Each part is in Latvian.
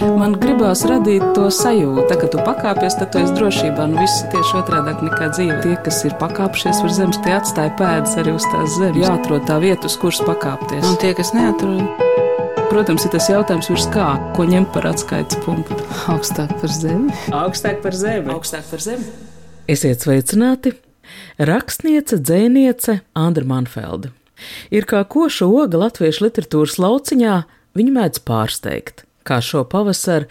Man gribās radīt to sajūtu, ka, kad tu pakāpies, tad tu esi drošībā. Nu, viss ir tieši otrādi nekā dzīve. Tie, kas ir pakāpšies uz zemes, tie atstāja pēdas arī uz tās zemes. Jāatrod tā vieta, uz kuras pakāpties. Un tie, kas neatrod, Protams, ir tas jautājums, virs kā, ko ņemt par atskaites punktu. augstāk par zemi. Augstāk par zemi. Augstāk par zemi. Esiet sveicināti! Rakstniece, dzēniece Andra Manfelda. Ir kā koša oga latviešu literatūras lauciņā, viņa mēdz pārsteigt. Kā šo pavasaru,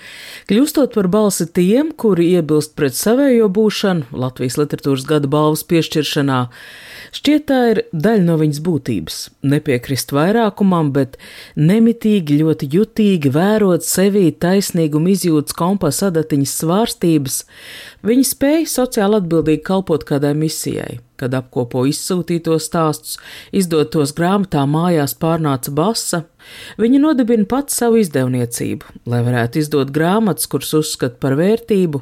kļūstot par balsi tiem, kuri iebilst pret savējo būšanu Latvijas literatūras gada balvas piešķiršanā, šķiet tā ir daļa no viņas būtības. Nepiekrist vairākumam, bet nemitīgi, ļoti jutīgi vērot sevī taisnīgumu izjūtas kompasa adatiņas svārstības, viņi spēja sociāli atbildīgi kalpot kādai misijai kad apkopo izsūtītos stāstus, izdod tos grāmatā mājās pārnāca basa, viņa nodibina pats savu izdevniecību, lai varētu izdot grāmatas, kuras uzskata par vērtību.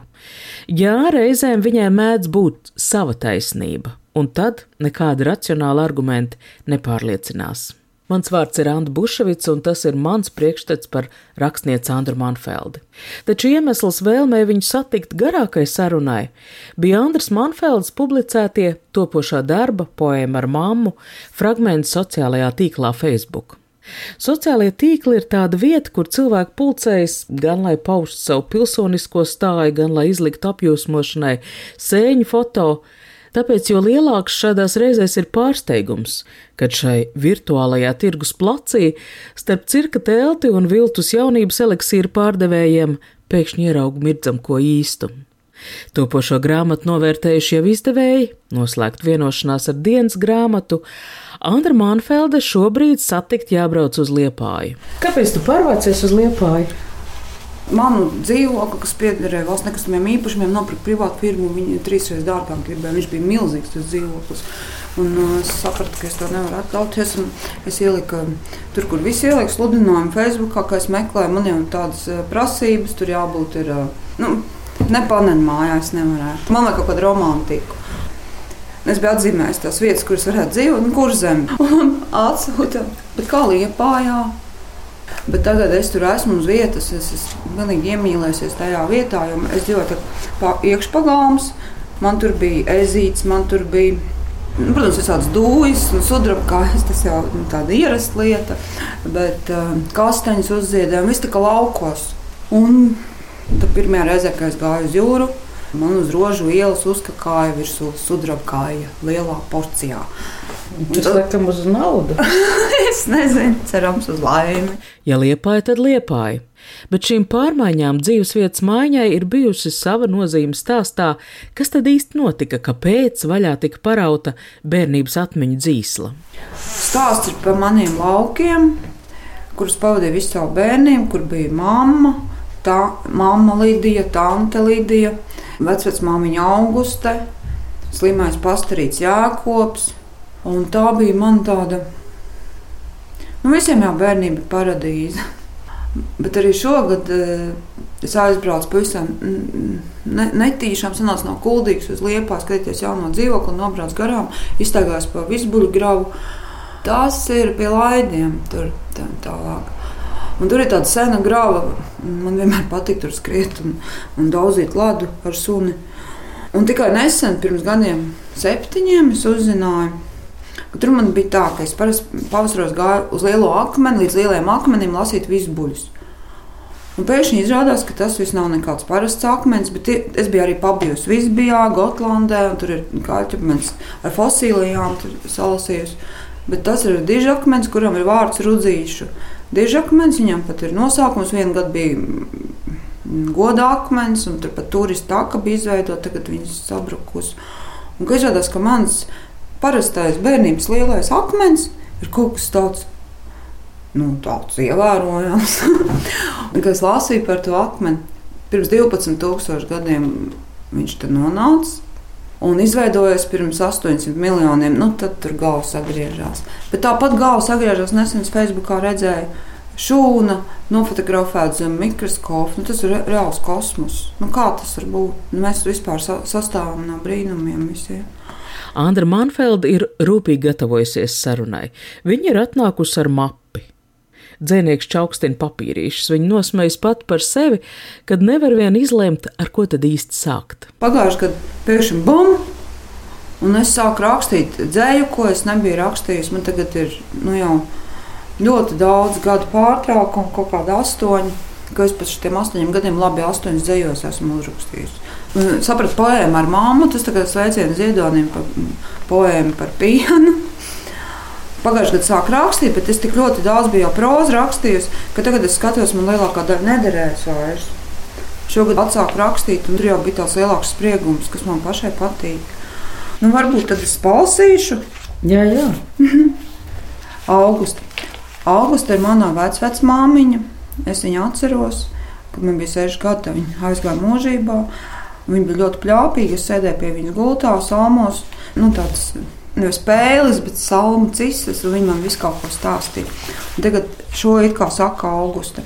Jā, reizēm viņai mēdz būt sava taisnība, un tad nekādi racionāli argumenti nepārliecinās. Mans vārds ir Anna Buševics, un tas ir mans priekšstats par rakstnieci Andru Manfeldi. Taču iemesls vēlmē viņu satikt garākai sarunai bija Andras Manfeldes publicētie topošā darba poēma ar mammu fragmenti sociālajā tīklā Facebook. Sociālie tīkli ir tāda vieta, kur cilvēki pulcējas gan lai paustu savu pilsonisko stāju, gan lai izliktu apjūsmošanai sēņu foto, Tāpēc jo lielāks šādās reizēs ir pārsteigums, kad šai virtuālajā tirgus placī starp cirka telti un viltus jaunības eliksīru pārdevējiem pēkšņi ieraugu mirdzam ko īstu. Topošo grāmatu novērtējuši jau izdevēji, noslēgt vienošanās ar dienas grāmatu. Andra Manfelde šobrīd satikt jābrauc uz Liepāju. Kāpēc tu pārvācies uz Liepāju? Manu dzīvokli, kas piederēja valsts nekustamiem īpašumiem, nopirka privātu firmu. Viņa trīsreiz dārgāk gribēja. Viņš bija milzīgs tas dzīvoklis. Un, uh, es sapratu, ka es to nevaru atļauties. Es ieliku tur, kur visi ielika sludinājumu Facebook, kā es meklēju. Man jau tādas uh, prasības, tur jābūt ir. Uh, nu, Nepanēnu mājās, nevarētu. Man liekas, kaut kāda romantika. Es biju atzīmējis tās vietas, kuras varētu dzīvot, un kur zem. Atsūta, bet kā liepājā. Bet tagad es tur esmu uz vietas, es esmu pilnīgi iemīlējusies tajā vietā, jo es dzīvoju pa, iekšpagāms, man tur bija ezīts, man tur bija. Nu, protams, visādas dūjas un sudrabkājas, tas jau ir tāda ierasta lieta, bet uh, kastaņas uzziedēja, viss tā kā laukos. Un tad pirmajā reizē, kad es gāju uz jūru, man uz rožu ielas uzkakāja virsū sudrabkāja lielā porcijā. Tas laikam uz naudu. es nezinu, cerams uz laimi. Ja liepāja, tad liepāja. Bet šīm pārmaiņām dzīvesvietas maiņai ir bijusi sava nozīme stāstā, kas tad īsti notika, kāpēc vaļā tika parauta bērnības atmiņu dzīsla. Stāsts ir par maniem laukiem, kurus pavadīju visu savu bērnību, kur bija mamma, tā mamma Lidija, tante Lidija, vecvecmāmiņa Auguste, slimais pastarīts Jākops, Un tā bija man tāda, nu, visiem jau bērnība paradīze. Bet arī šogad uh, es aizbraucu pavisam ne, netīšām, sanāca no kuldīgas uz liepā, skatīties jauno dzīvokli un nobraucu garām, iztaigājos pa visbuļu gravu. Tas ir pie laidiem tur tā, tālāk. Un tur ir tāda sena grava. Man vienmēr patīk tur skriet un, un daudzīt ladu ar suni. Un tikai nesen, pirms gadiem, septiņiem, es uzzināju, Tur man bija tā, ka es parasti pavasaros gāju uz lielo akmeni, līdz lielajam akmenim lasīt visus buļus. Un pēkšņi izrādās, ka tas viss nav nekāds parasts akmens, bet es biju arī pabijusi Visbijā, Gotlandē, un tur ir kaķakmens ar fosilijām salasījusi. Bet tas ir dižakmens, kuram ir vārds rudzīšu. Dižakmens, viņam pat ir nosaukums, vienu gadu bija goda akmens, un tur pat turistu taka bija izveidota, tagad viņas sabrukus. Un izrādās, ka mans parastais bērnības lielais akmens ir kaut kas tāds. Nu, tāds ievērojams. Kad es lasīju par to akmeni, pirms 12,000 gadiem viņš tur nonāca un izveidojies pirms 800 miljoniem. Nu, tad tur galva sagriežās. Bet tāpat galva sagriežās nesen Facebookā redzēju. Šūna nofotografēta zem mikroskopa. Nu, tas ir reāls kosmos. Nu, kā tas var būt? Nu, mēs vispār sastāvam no brīnumiem visiem. Andra Manfelda ir rūpīgi gatavojusies sarunai. Viņa ir atnākusi ar mapi. Dzēnieks čaukstina papīrīšus. Viņa nosmējas pat par sevi, kad nevar vien izlemt, ar ko tad īsti sākt. Pagājušajā gadā pēkšņi bum! Un es sāku rakstīt dzēju, ko es nebiju rakstījis. Man tagad ir nu, jau ļoti daudz gadu pārtraukumu, kaut kāda astoņa. Ka es pēc tam astoņiem gadiem labi astoņas dzējos esmu uzrakstījis. Sapratu poēmu ar māmu, tas tagad sveicienu ziedonim par poēmu par pienu. Pagājušajā gadā sāku rakstīt, bet es tik ļoti daudz biju jau prózu rakstījusi, ka tagad es skatos, man lielākā daļa nederēs vairs. Šogad atsāku rakstīt, un tur jau bija tāds lielāks spriegums, kas man pašai patīk. Nu, varbūt tad es palasīšu. Jā, jā. Augusta. Augusta ir manā vecmāmiņa. Es viņu atceros, kad man bija 6 gadi, viņa aizgāja mūžībā. Viņa bija ļoti plāpīga. Es sēdēju pie viņas gultā, salmos. Nu, tāds, Nevis spēles, bet salmu cisas, un viņa man visu kaut ko stāstīja. Tagad šo it kā saka Augusta.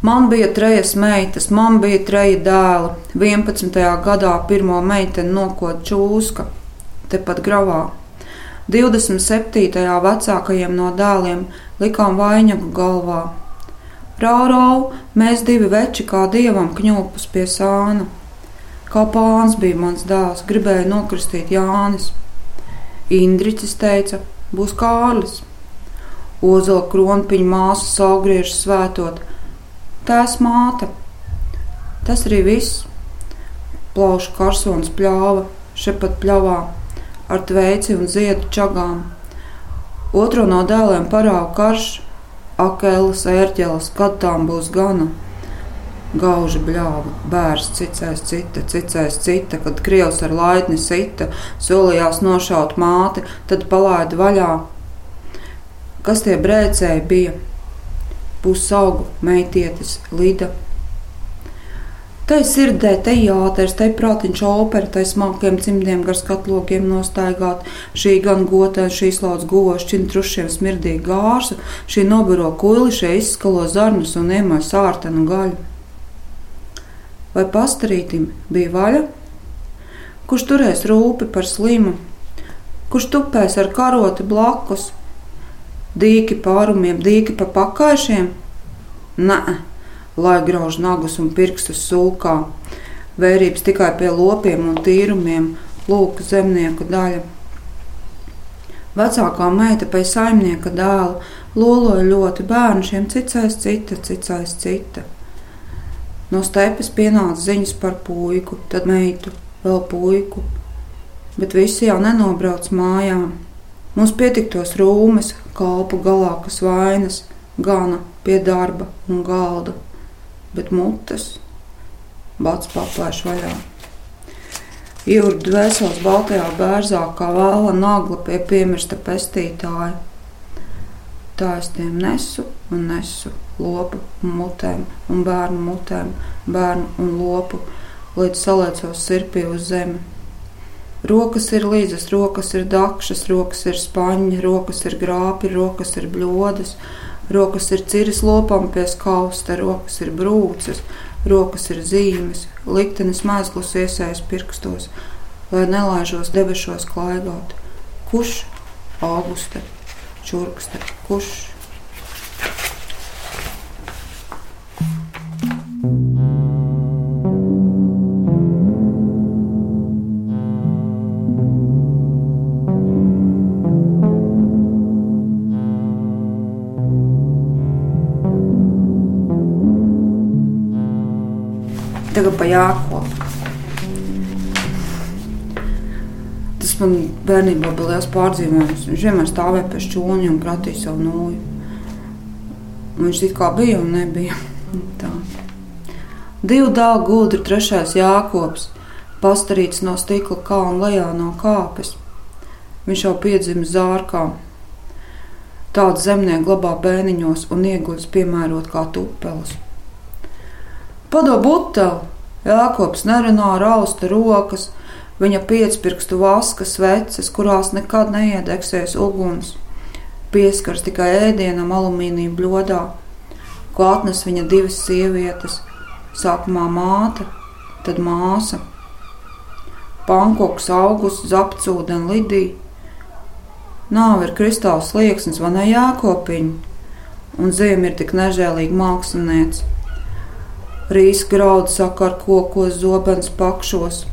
Man bija trejas meitas, man bija treji dēli. 11. gadā pirmo meiteni nokot čūska, tepat gravā. 27. vecākajiem no dēliem likām vainagu galvā. Raurau, mēs divi veči kā dievam kņūpus pie sāna. Kā pāns bija mans dēls, gribēja nokristīt Jānis. Indriķis teica, būs Kārlis. Ozola kronpiņa māsa saugriežu svētot. Tās māte. Tas arī viss. Plaušu karsons pļāva, šepat pļavā, ar tveici un ziedu čagām. Otro no dēliem parāva karš, akēlas, ērķeles, kad tām būs gana. Gauži bļāva, bērns cicēs cita, cicēs cita, kad krievs ar laitni sita, solījās nošaut māti, tad palaida vaļā. Kas tie brēcēji bija? Pusaugu meitietis Lida. Tai sirdē, te jāters, te prātiņš opera, tai smalkiem cimdiem gar skatlogiem nostaigāt, šī gan gotē, šī slauc gošķina trušiem smirdīgi gārsu, šī noburo kuili, šie izskalo zarnus un iemāj sārtenu gaļu vai pastarītim bija vaļa? Kurš turēs rūpi par slimu, kurš tupēs ar karoti blakus, dīki pārumiem, dīki pa pakaišiem? Nē, lai grauž nagus un pirkstus sūkā, vērības tikai pie lopiem un tīrumiem, lūk, zemnieku daļa. Vecākā meita pēc saimnieka dēla loloja ļoti bērnu, šiem cicais cita, cicais cita. No stepes pienāca ziņas par puiku, tad meitu, vēl puiku, bet visi jau nenobrauc mājām. Mums pietiktos rūmes, kalpu galā, kas vainas, gana pie darba un galda, bet mutes bats papēš vaļā. Jūra dvēseles baltajā bērzā kā vēla nagla pie piemirsta pestītāja. Tā es tiem nesu un nesu lopu mutēm, un bērnu mutēm, bērnu un lopu, līdz saliecos sirpī uz zemi. Rokas ir līdzas, rokas ir dakšas, rokas ir spaņi, rokas ir grāpi, rokas ir bļodas, rokas ir ciris lopam pie skausta, rokas ir brūces, rokas ir zīmes, liktenis mēslus iesējas pirkstos, lai nelaižos debešos klaigāt. Kurš? Auguste, čurkste, kurš? Jākopu. Tas man bērnībā bija liels pārdzīvojums. Viņš vienmēr stāvēja pie šķūņa un kratīja savu nūju. Viņš it kā bija un nebija. Tā. Divu dālu gudri, trešais Jākops, pastarīts no stikla kalna lejā no kāpes. Viņš jau piedzimis zārkā. Tādu zemnieku glabā bēniņos un ieguļas piemērot kā tupeles. Padod buteli! Jākops nerunā rausta rokas, viņa piecpirkstu vaska sveces, kurās nekad neiedegsies uguns. Pieskars tikai ēdienam alumīnija bļodā, ko atnes viņa divas sievietes, sākumā māte, tad māsa. Pankoks, augusts, zapcūden, lidija. Nāve ir kristāls slieksnis, vai ne jākopiņa? un zeme ir tik nežēlīga mākslinieca. Rīs graudu saka ar kokos, zobens pakšos,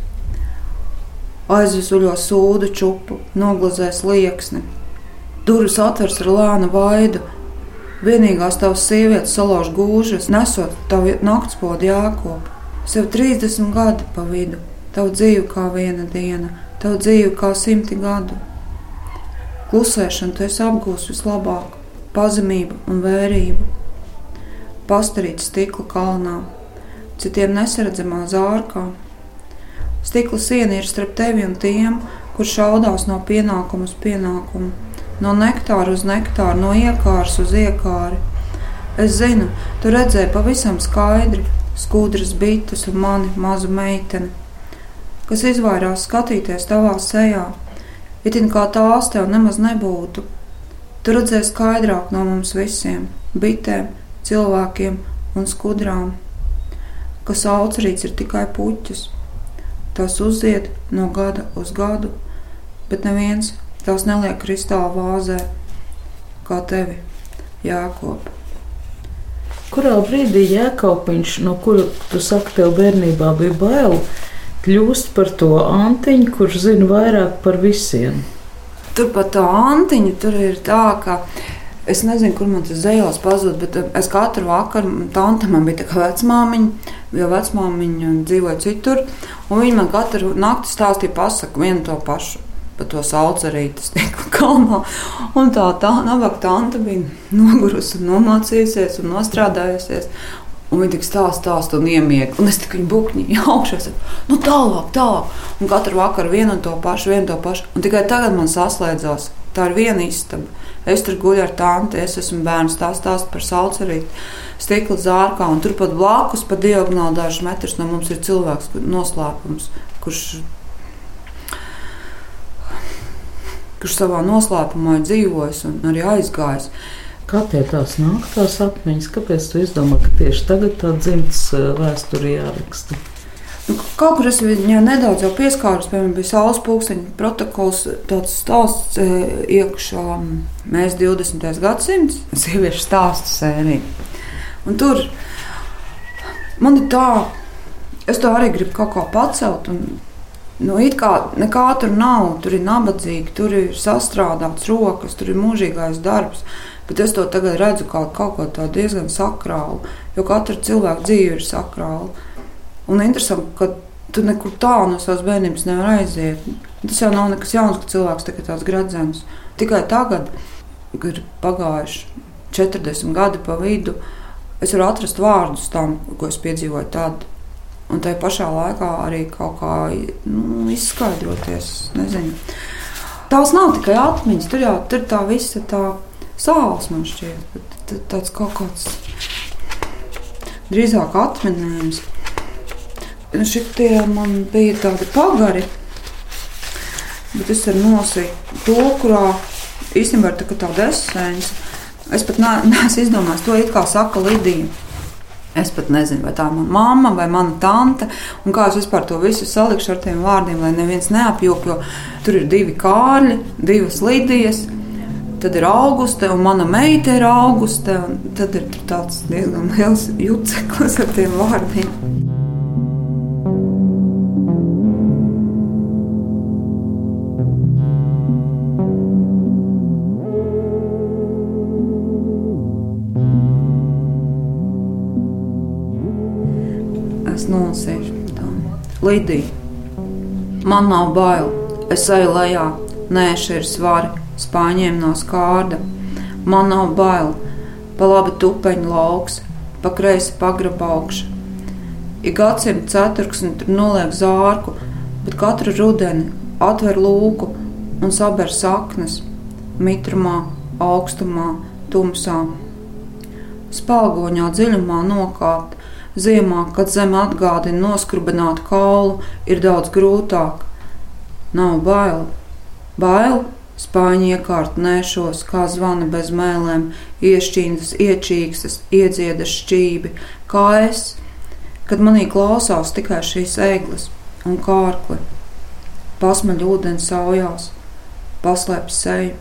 aizvesuļo sūdu čupu, noglazēs lieksni. Durvis atvers ar lēnu vaidu, vienīgās tavas sievietes salauž gūžas, nesot tavu naktspodu jākopu. Sev 30 gadi pa vidu, tavu dzīvi kā viena diena, tavu dzīvi kā simti gadu. Klusēšanu tu esi apgūst vislabāk, pazemību un vērību. Pastarīts stikla kalnā, citiem nesaredzamā zārkā. Stikla siena ir starp tevi un tiem, kur šaudās no pienākuma uz pienākumu, no nektāra uz nektāru, no iekāras uz iekāri. Es zinu, tu redzēji pavisam skaidri skudras bites un mani mazu meiteni, kas izvairās skatīties tavā sejā Itin kā tās tev nemaz nebūtu. Tu redzēsi skaidrāk no mums visiem, bitēm, cilvēkiem un skudrām, ka saucerīts ir tikai puķis. Tās uziet no gada uz gadu, bet neviens tās neliek kristāla vāzē, kā tevi, Jākop. Kurā brīdī Jēkaupiņš, no kura tu saki, tev bērnībā bija bail, kļūst par to antiņu, kurš zina vairāk par visiem. Tur pat tā antiņa tur ir tā, ka es nezinu, kur man tas zejos pazūd, bet es katru vakaru, tante man bija tā kā vecmāmiņa, jo vecmāmiņa dzīvoja citur, un viņa man katru nakti stāstīja pasaku vienu to pašu. Pa to sauc arī tas tika kalnā. Un tā tā nabaga tante bija nogurusi, nomācījusies un nostrādājusies. Un viņi tik stāsta, stāsta un iemiega. Un es tikai bukņi augšā. Nu, tālāk, tālāk. Un katru vakaru vienu un to pašu, vienu to pašu. Un tikai tagad man saslēdzās. Tā ir viena istaba. Es tur guļu ar tanti, es esmu bērns, tā stāsta par saucerīti, stikla zārkā. Un turpat blakus, pa diagonāli dažus metrus no mums ir cilvēks, noslēpums, kurš, kurš savā noslēpumā ir dzīvojis un arī aizgājis. Kā tev tās nāk, tās atmiņas? Kāpēc tu izdomā, ka tieši tagad tā dzimtas eh, vēsture jāraksta? Nu, kaut kur es viņai nedaudz pieskāros, piemēram, bija saules pulksteņa protokols, tāds stāsts e, iekšā. Mēs 20. gadsimts, sieviešu stāstu sērija. Un tur man ir tā, es to arī gribu kaut kā pacelt. Un, nu, it kā nekā tur nav, tur ir nabadzīgi, tur ir sastrādāts rokas, tur ir mūžīgais darbs. Bet es to tagad redzu kā kaut ko tādu diezgan sakrālu, jo katra cilvēka dzīve ir sakrāla. Un interesanti, ka tu nekur tālu no savas bērnības nevar aiziet. Tas jau nav nekas jauns, ka cilvēks tikai tāds gradzens. Tikai tagad, kad ir pagājuši 40 gadi pa vidu, es varu atrast vārdus tam, ko es piedzīvoju tad. Un tajā pašā laikā arī kaut kā nu, izskaidroties. Nezinu. Tās nav tikai atmiņas, tur jau tur tā visa tā sāls man šķiet, tāds kaut kāds drīzāk atminējums. Šitie man bija tādi pagari, bet es ar nosīju to, kurā īstenībā ir tā tāda esence. Es pat neesmu izdomājis to, kā saka Lidija. Es pat nezinu, vai tā ir mana mamma vai mana tante, kā es vispār to visu salikšu ar tiem vārdiem, lai neviens neapjūk, jo tur ir divi kārļi, divas lidijas, Tad ir auguste, un mana meita ir auguste. Tad ir tāds diezgan liels juceklis ar tiem vārdiem. Tā. Lidija, man nav bail. Es eju lejā, nē, šeit ir svari spāņiem no skārda. Man nav bail, pa labi tupeņu lauks, pa kreisi pagraba augša. Ik gadsimta ceturksni tur noliek zārku, bet katru rudeni atver lūku un saber saknes, mitrumā, augstumā, tumsā. Spēlgoņā dziļumā nokāpt, ziemā, kad zeme atgādina noskrubinātu kaulu, ir daudz grūtāk. Nav bail, bail Spāņi iekārt nēšos, kā zvana bez mēlēm, iešķīnas, iečīkstas, iedziedas šķībi, kā es, kad manī klausās tikai šīs eglis un kārkli. Pasmaļ ūdens saujās, paslēp seju.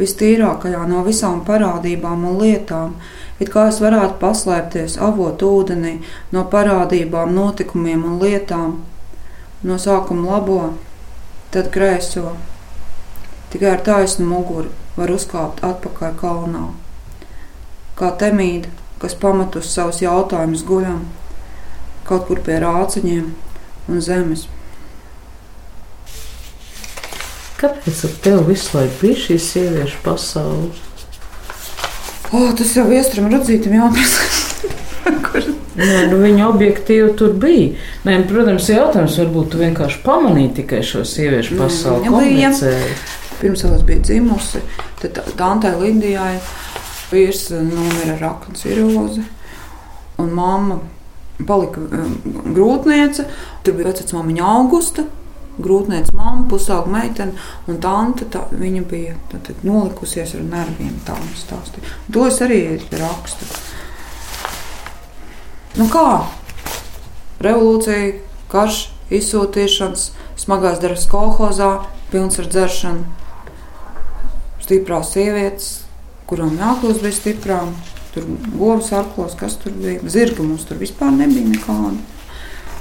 vistīrākajā no visām parādībām un lietām, it kā es varētu paslēpties avot ūdenī no parādībām, notikumiem un lietām, no sākuma labo, tad kreiso. Tikai ar taisnu muguru var uzkāpt atpakaļ kalnā. Kā temīda, kas pamatus savus jautājumus guļam, kaut kur pie rāciņiem un zemes. Kāpēc tev visu laiku bija šī sieviešu pasaule? O, tas jau iestrādājums rudzītam jāpasaka. Nē, nu viņa objektīvi tur bija. Nē, nu, protams, jautājums varbūt tu vienkārši pamanīji tikai šo sieviešu pasauli. Viņa bija. Pirms es biju dzimusi, tad Dantē Lindijai vīrs nomira ar aknu cirozi. Un mamma palika um, grūtniece. Tur bija vecmāmiņa Augusta grūtniecības mamma, pusauga meitene un tante. Tā, viņa bija tā, tā, nolikusies ar nerviem. Tā viņa stāstīja. To es arī rakstu. Nu kā? Revolūcija, karš, izsūtīšanas, smagās darbs kolhozā, pilns ar dzeršanu. Stiprās sievietes, kurām jākļūst bija stiprām. Tur bija govs, arklos, kas tur bija. Zirga mums tur vispār nebija nekāda.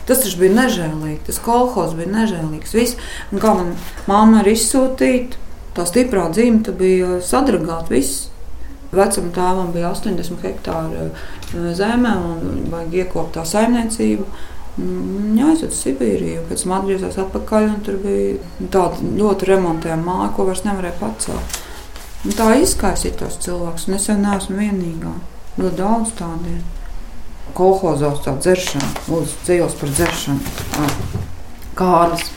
Tas taču bija nežēlīgi. Tas kolekcijas bija nežēlīgs. Viss, kā man mamma ir izsūtīta, tā stiprā dzimta bija sadragāta. Vecam tēvam bija 80 hektāru eh, zeme un vajag iekopt tā saimniecību. Viņa aizveda uz Sibīriju, pēc tam atgriezās atpakaļ. Tur bija tāda ļoti remontēta māja, ko vairs nevarēja pacelt. Un tā izkaisīja tos cilvēkus, un es jau neesmu vienīgā. Ļoti daudz tādiem kolhozos tā dzeršana, lūdzu, dzīvos par dzeršanu. Kārlis.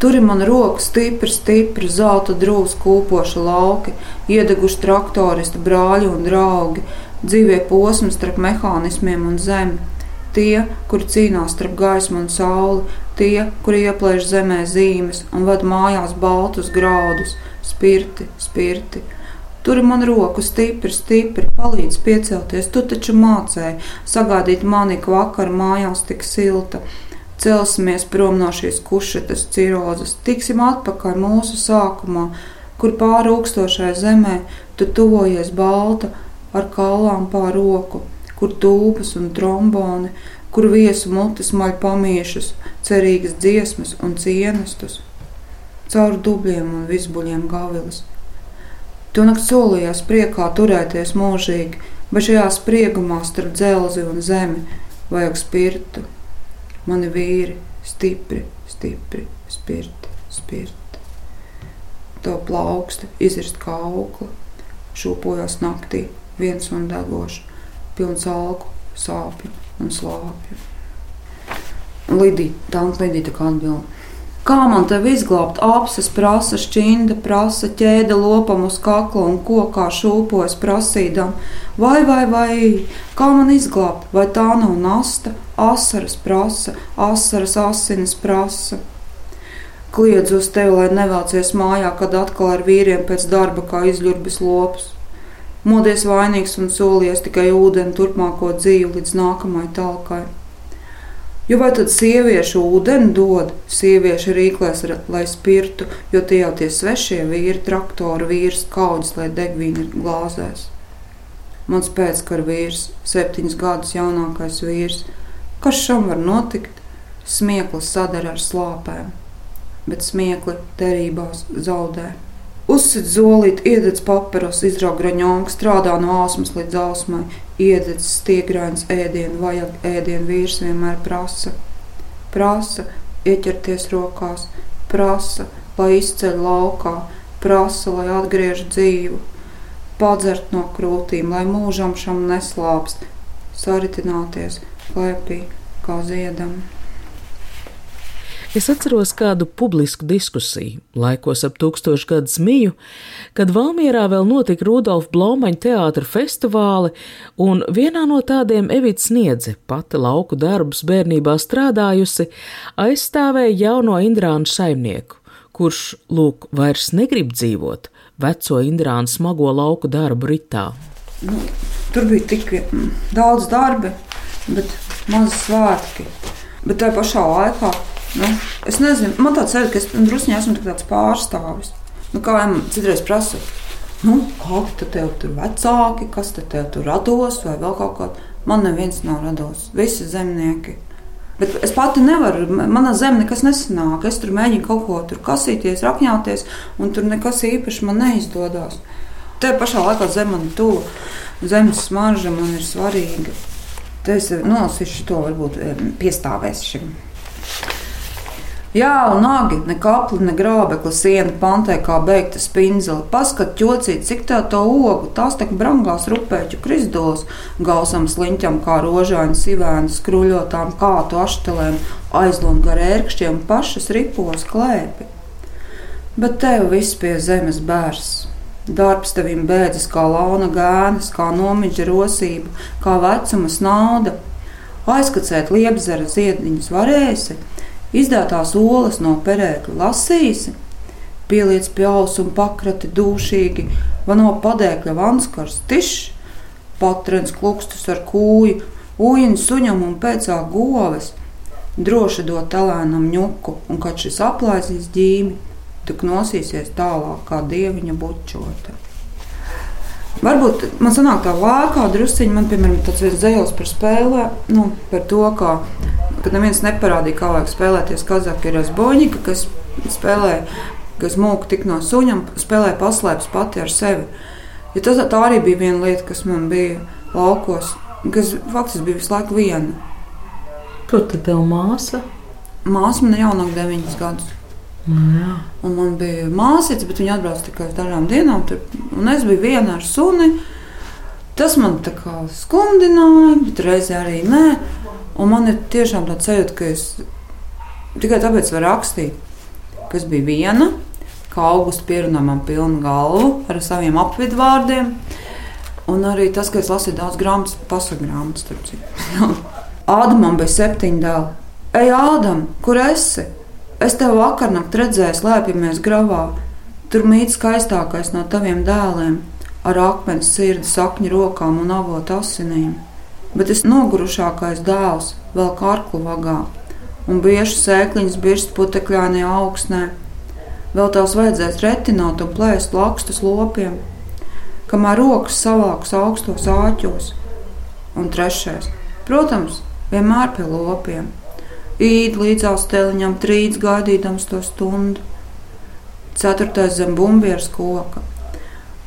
Tur ir man roka stipri, stipri, zelta drūs, kūpoši lauki, iedeguši traktoristi, brāļi un draugi, dzīvie posmi starp mehānismiem un zemi. Tie, kuri cīnās starp gaismu un sauli, tie, kuri ieplēš zemē zīmes un ved mājās baltus graudus, spirti, spirti Tur man roku stipri, stipri palīdz piecelties. Tu taču mācēji sagādīt mani, ka vakar mājās tik silta. Celsimies prom no šīs kušetes cirozes, tiksim atpakaļ mūsu sākumā, kur pāri augstošai zemē tu tuvojies balta ar kalām pār roku, kur tūpas un tromboni, kur viesu mutes maļ pamiešus, cerīgas dziesmas un cienestus, caur dubļiem un visbuļiem gavilis. Tu nakts solījās priekā turēties mūžīgi, bet šajā spriegumā starp dzelzi un zemi vajag spirtu. Mani vīri stipri, stipri, spirti, spirti. To plauksti izirst kā aukla, šūpojās naktī, viens un degošs, pilns alku, sāpju un slāpju. Lidija, tā un Lidija tā kā atbild. Kā man te izglābt apses, prasa šķinda, prasa ķēde lopam uz kakla un kokā šūpojas prasīdam, vai, vai, vai, kā man izglābt, vai tā nav nasta, asaras prasa, asaras asinis prasa. Kliedz uz tevi, lai nevācies mājā, kad atkal ar vīriem pēc darba kā izļurbis lops. Modies vainīgs un solies tikai ūdeni turpmāko dzīvi līdz nākamajai talkai. Jo vai tad sieviešu ūdeni dod, sieviešu rīklēs, lai spirtu, jo tie jau tie svešie vīri, traktoru vīrs, kaudzes, lai degvīna ir glāzēs. Mans pēckara vīrs, septiņus gadus jaunākais vīrs, kas šam var notikt? Smieklis sadara ar slāpēm, bet smiekli derībās zaudē. Uzsit zolīt, iededz paperos, izrauga graņonku, strādā no āsmas līdz ausmai, iededz stiegrains ēdienu, vajag ēdienu vīrs vienmēr prasa. Prasa ieķerties rokās, prasa, lai izceļ laukā, prasa, lai atgriež dzīvu, padzert no krūtīm, lai mūžam šam neslāpst, saritināties, klēpī kā ziedam. Es atceros kādu publisku diskusiju laikos ap tūkstošgadus miju, kad Valmierā vēl notika Rudolfa Blaumaņa teātra festivāli, un vienā no tādiem Evita Sniedze, pati lauku darbus bērnībā strādājusi, aizstāvēja jauno Indrānu saimnieku, kurš, lūk, vairs negrib dzīvot veco Indrānu smago lauku darbu ritā. Nu, tur bija tik mm, daudz darba, bet maz svētki. Bet tajā pašā laikā Nu, es nezinu, man tāds ir, ka es druskuļi esmu tāds pārstāvis. Nu, kā jau citreiz prasa, nu, kādi tev tur vecāki, kas te tev tur rados vai vēl kaut kā. Man neviens nav rados, visi zemnieki. Bet es pati nevaru, manā zemē nekas nesanāk. Es tur mēģinu kaut ko tur kasīties, rakņāties, un tur nekas īpaši man neizdodas. Te pašā laikā zem man tuvu, zemes smarža man ir svarīga. Te es nolasīšu to, varbūt piestāvēs šim. Jā, un nagi, ne kapli, ne grābekli, siena pantē kā beigta spindzele. Paskat, ķocīt, cik tā to ogu, tās tak brangās rupēķu kristos, gausam sliņķam kā rožāņu sivēnu, skruļotām kātu aštelēm, aizlun gar ērkšķiem pašas ripos klēpi. Bet tev viss pie zemes bērs. Darbs tevim bēdzas kā launa gēnas, kā nomiģa rosība, kā vecuma nauda. Aizkacēt liepzara ziediņus varēsi, Izdētās olas no perēkļa lasīsi, pieliec pie ausu un pakrati dūšīgi, vano padēkļa vanskars tišs, patrens klukstus ar kūju, ūjiņu suņam un pēcā goves, droši dot telēnam ņuku, un kad šis aplaisīs ģīmi, tik nosīsies tālāk kā dieviņa bučota. Varbūt man sanāk tā lēkā drusciņa, man piemēram tāds viens dzējos par spēlē, nu, par to, kā kad neviens neparādīja, kā vajag spēlēties Kazakā, ir Boņika, kas spēlē, kas mūka tik no suņam, spēlē paslēpes pati ar sevi. Ja tas, tā arī bija viena lieta, kas man bija laukos, kas faktiski bija visu laiku viena. Kur tad tev māsa? Māsa man jaunāk deviņas gadus. Jā. Un man bija māsīca, bet viņa atbrauca tikai uz dažām dienām. Tur, un es biju viena ar suni. Tas man tā kā skumdināja, bet reizē arī nē. Un man ir tiešām tāds sajūta, ka es tikai tāpēc varu rakstīt, ka es biju viena, ka augusta pierunā man pilnu galvu ar saviem apvidvārdiem. Un arī tas, ka es lasīju daudz grāmatas, pasaku grāmatas. Ādamam bija septiņi dēli. Ej, Ādam, kur esi? Es tev vakarnakt redzēju, slēpjamies gravā. Tur mīt skaistākais no taviem dēliem, ar akmens sirdi, sakņu rokām un avotu asinīm bet es nogurušākais dēls vēl karklu vagā, un bieži sēkliņas birst putekļānajā augsnē. Vēl tās vajadzēs retināt un plēst lakstus lopiem, kamēr rokas savāks augstos āķos. Un trešais, protams, vienmēr pie lopiem. Īt līdzās teliņam trīc gaidīdams to stundu. Ceturtais zem bumbieras koka.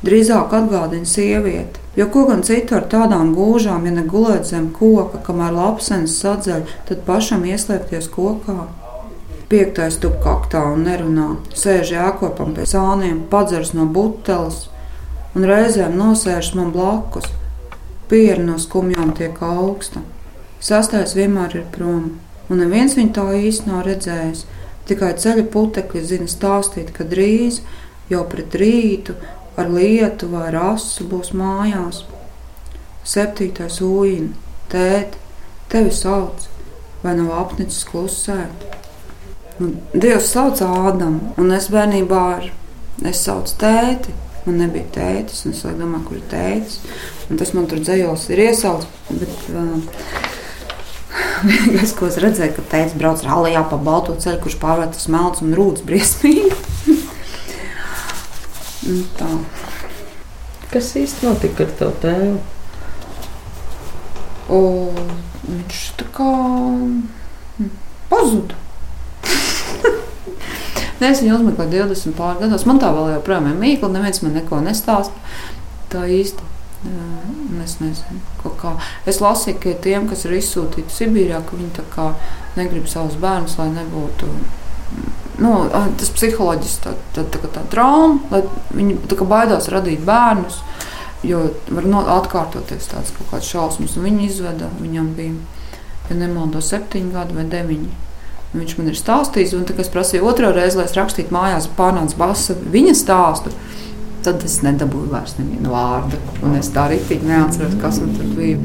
Drīzāk atgādina sievieti, Jo ko gan citu ar tādām gūžām, ja ne gulēt zem koka, kamēr lapsenis sadzeļ, tad pašam ieslēgties kokā. Piektais tup kaktā un nerunā, sēž jākopam pie sāniem, padzers no buteles un reizēm nosēžas man blakus. Pieri no skumjām tiek augsta. Sastais vienmēr ir prom, un neviens viņu tā īsti nav redzējis. Tikai ceļa putekļi zina stāstīt, ka drīz, jau pret rītu, ar lietu vai rasu būs mājās. Septītais ūīna, tēt, tevi sauc, vai nav apnicis klusēt. Nu, Dievs sauc Ādamu, un es bērnībā ar, es saucu tēti. Man nebija tētis, un es domāju, kur ir tētis. Un tas man tur dzējos ir iesaucis. Bet, uh, Vienīgais, ko es redzēju, ka tēvs brauc rallija pa balto ceļu, kurš pārvērtas melns un rūdas briesmīgi. Nu, tā. Kas īsti notika ar tavu tēvu? O, viņš tā kā hm, pazuda. es viņu uzmeklēju 20 pār gados. Man tā vēl joprojām ir mīkla, neviens man neko nestāsta. Tā īsti. Es nezinu, kā. Es lasīju, ka tiem, kas ir izsūtīti Sibīrijā, ka viņi negrib savus bērnus, lai nebūtu nu, tas psiholoģiski tā, tā, tā, tā trauma, lai viņi tā baidās radīt bērnus. Jo var no, atkārtoties tādas kaut kādas šausmas, un viņi izveda. Viņam bija, ja nemaldos, septiņi gadi vai deviņi. Viņš man ir stāstījis, un es prasīju otro reizi, lai es rakstītu mājās, pārnāca basa viņa stāstu. Tad es nedabūju vairs nevienu vārdu. Un es tā arī neatceros, kas man tur bija.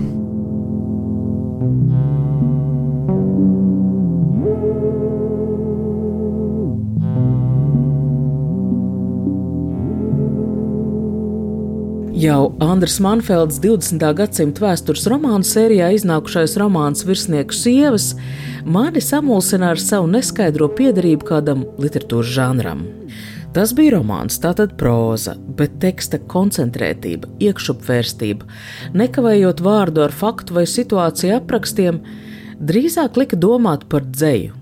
Jau Andris Manfelds 20. gadsimta vēstures romānu sērijā iznākušais romāns Virsnieku sievas mani samulsina ar savu neskaidro piedarību kādam literatūras žanram. Tas bija romāns, tātad proza, bet teksta koncentrētība, iekšupvērstība, nekavējot vārdu ar faktu vai situāciju aprakstiem, drīzāk lika domāt par dzēju.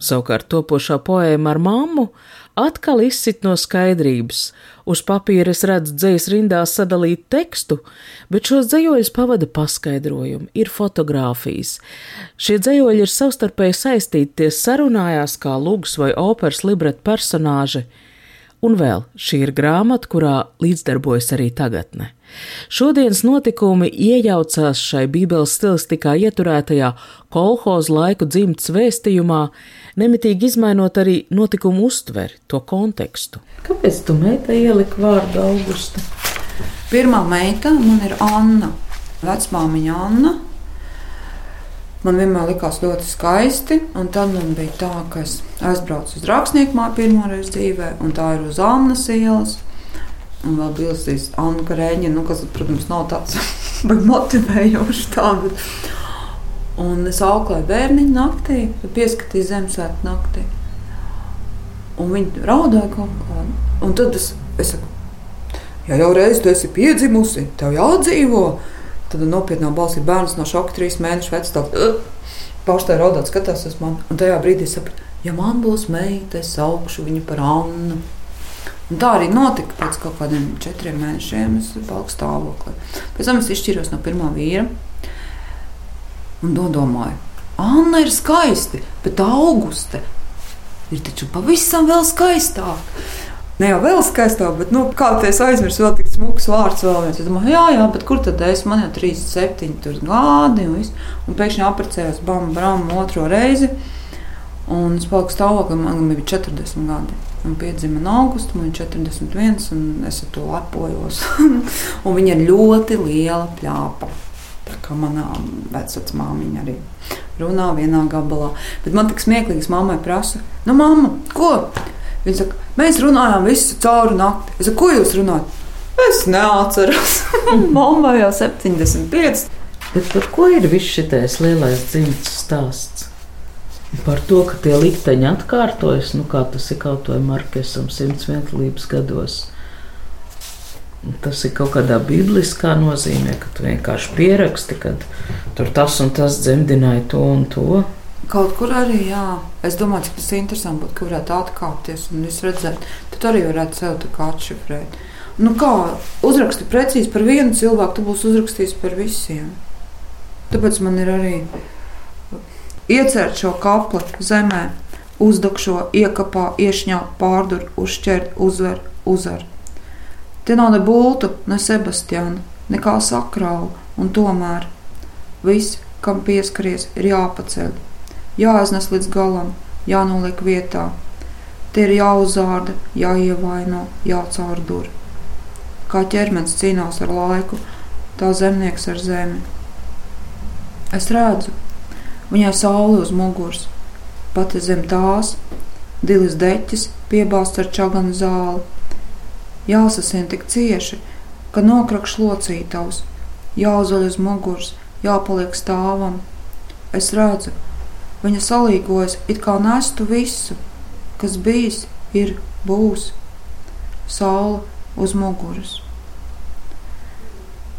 Savukārt topošā poēma ar mammu atkal izsit no skaidrības. Uz papīra es redzu dzējas rindās sadalīt tekstu, bet šos dzējoļus pavada paskaidrojumi, ir fotografijas. Šie dzējoļi ir savstarpēji saistīti, tie sarunājās kā lūgs vai operas libreta personāži. Un vēl šī ir grāmata, kurā līdzdarbojas arī tagadne. Šodienas notikumi iejaucās šai Bībeles stilistikā ieturētajā kolhoza laiku dzimts vēstījumā, nemitīgi izmainot arī notikumu uztveri, to kontekstu. Kāpēc tu meitai ieliki vārdu Augusta? Pirmā meita man ir Anna, vecmāmiņa Anna. Man vienmēr likās ļoti skaisti, un tad man bija tā, ka es aizbraucu uz rakstnieku māju pirmo reizi dzīvē, un tā ir uz Annas ielas. Un vēl bija šis Anna Karēņa, nu, kas, protams, nav tāds motivējošs. Tā, bet... Un es auklēju bērniņu naktī, pieskatīju Ziemassvētku naktī. Un viņi raudāja kaut kā. Un tad es, es saku, ja jau reiz tu esi piedzimusi, tev jādzīvo. Tad nopietnā balsī bērns no šoka trīs mēnešu vecs. Paustai raudāt, skatās uz mani. Un tajā brīdī sapratu, ja man būs meita, es augšu viņu par Annu. Un tā arī notika pēc kaut kādiem četriem mēnešiem. Es paliku stāvoklī. Pēc tam es izšķiros no pirmā vīra un domāju, Anna ir skaisti, bet auguste ir taču pavisam vēl skaistāk. Ne jau vēl skaistāk, bet nu, kā es aizmirsu, vēl tik smags vārds. Es domāju, jā, jā, bet kur tad es? Man jau 37 gadi, un, un pēkšņi apprecējos bam, bam, otro reizi. Un es paliku stāvoklī, man bija 40 gadi. Un piedzima no augusta, man ir 41, un es ar to lepojos. viņa ir ļoti liela plāpa. Tā kā manā vecmāmiņa arī runā vienā gabalā. Bet man tik smieklīgs, mammai prasa, nu, mamma, ko? Viņa saka, mēs runājām visu cauri nakti. Es saku, ko jūs runājat? Es neatceros. Mamma jau 75. Bet par ko ir viss šis lielais dzimts stāsts? Par to, ka tie likteņi atkārtojas, nu, kā tas ir kaut vai Markesam simts vienotības gados. Tas ir kaut kādā bibliskā nozīmē, ka tu vienkārši pieraksti, ka tur tas un tas dzemdināja to un to. Kaut kur arī, jā. Es domāju, cik tas ir interesanti būtu, ka varētu atkāpties un visu redzēt. Tad arī varētu sev tā kā atšifrēt. Nu kā, uzraksti precīzi par vienu cilvēku, tu būsi uzrakstījis par visiem. Tāpēc man ir arī iecērt šo kapli zemē, uzdakšo, iekapā, iešņā, pārdur, uzšķert, uzver, uzvar. Te nav ne bultu, ne Sebastiāna, nekā sakrālu, un tomēr viss, kam pieskaries, ir jāpaceļ, jāiznes līdz galam, jānoliek vietā. Tie ir jāuzārda, jāievaino, jācaurdur. Kā ķermenis cīnās ar laiku, tā zemnieks ar zemi. Es redzu, Viņai saule uz muguras, pati zem tās, dilis deķis piebāzts ar čaganu zāli. Jāsasien tik cieši, ka nokrakš locītavs, jāuzaļ uz muguras, jāpaliek stāvam. Es redzu, viņa salīgojas, it kā nestu visu, kas bijis, ir, būs. Saule uz muguras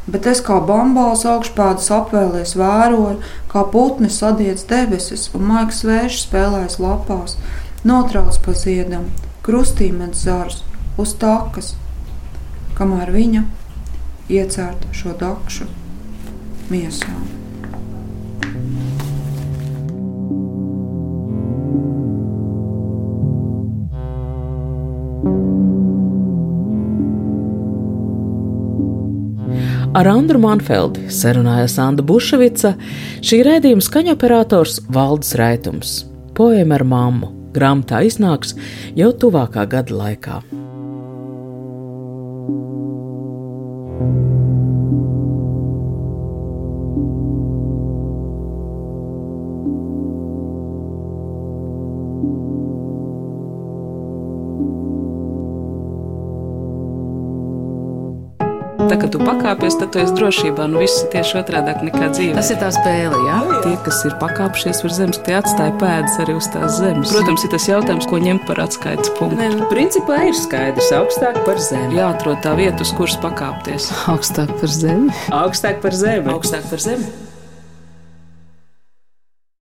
bet es kā bambāls augšpēdas apvēlēs vēroju, kā putni sadiec debesis un maigs vējš spēlēs lapās, notrauc pa ziedam, krustīmens zars uz takas, kamēr viņa iecērta šo dakšu miesām. Ar Andru Manfeldi sarunājās Anna Buševica, šī raidījuma skaņoperators Valdis Raitums. Poēma ar mammu grāmatā iznāks jau tuvākā gada laikā. Pakāpies, tad tu esi drošībā. Nu, viss ir tieši otrādi nekā dzīve. Tas ir tā spēle, jā. Tie, kas ir pakāpšies virs zemes, tie atstāja pēdas arī uz tās zemes. Protams, ir tas jautājums, ko ņemt par atskaites punktu. Nē, nu, principā ir skaidrs, augstāk par zemi. Jāatrod tā vieta, uz kuras pakāpties. Augstāk par zemi. Augstāk par zemi. Augstāk par zemi.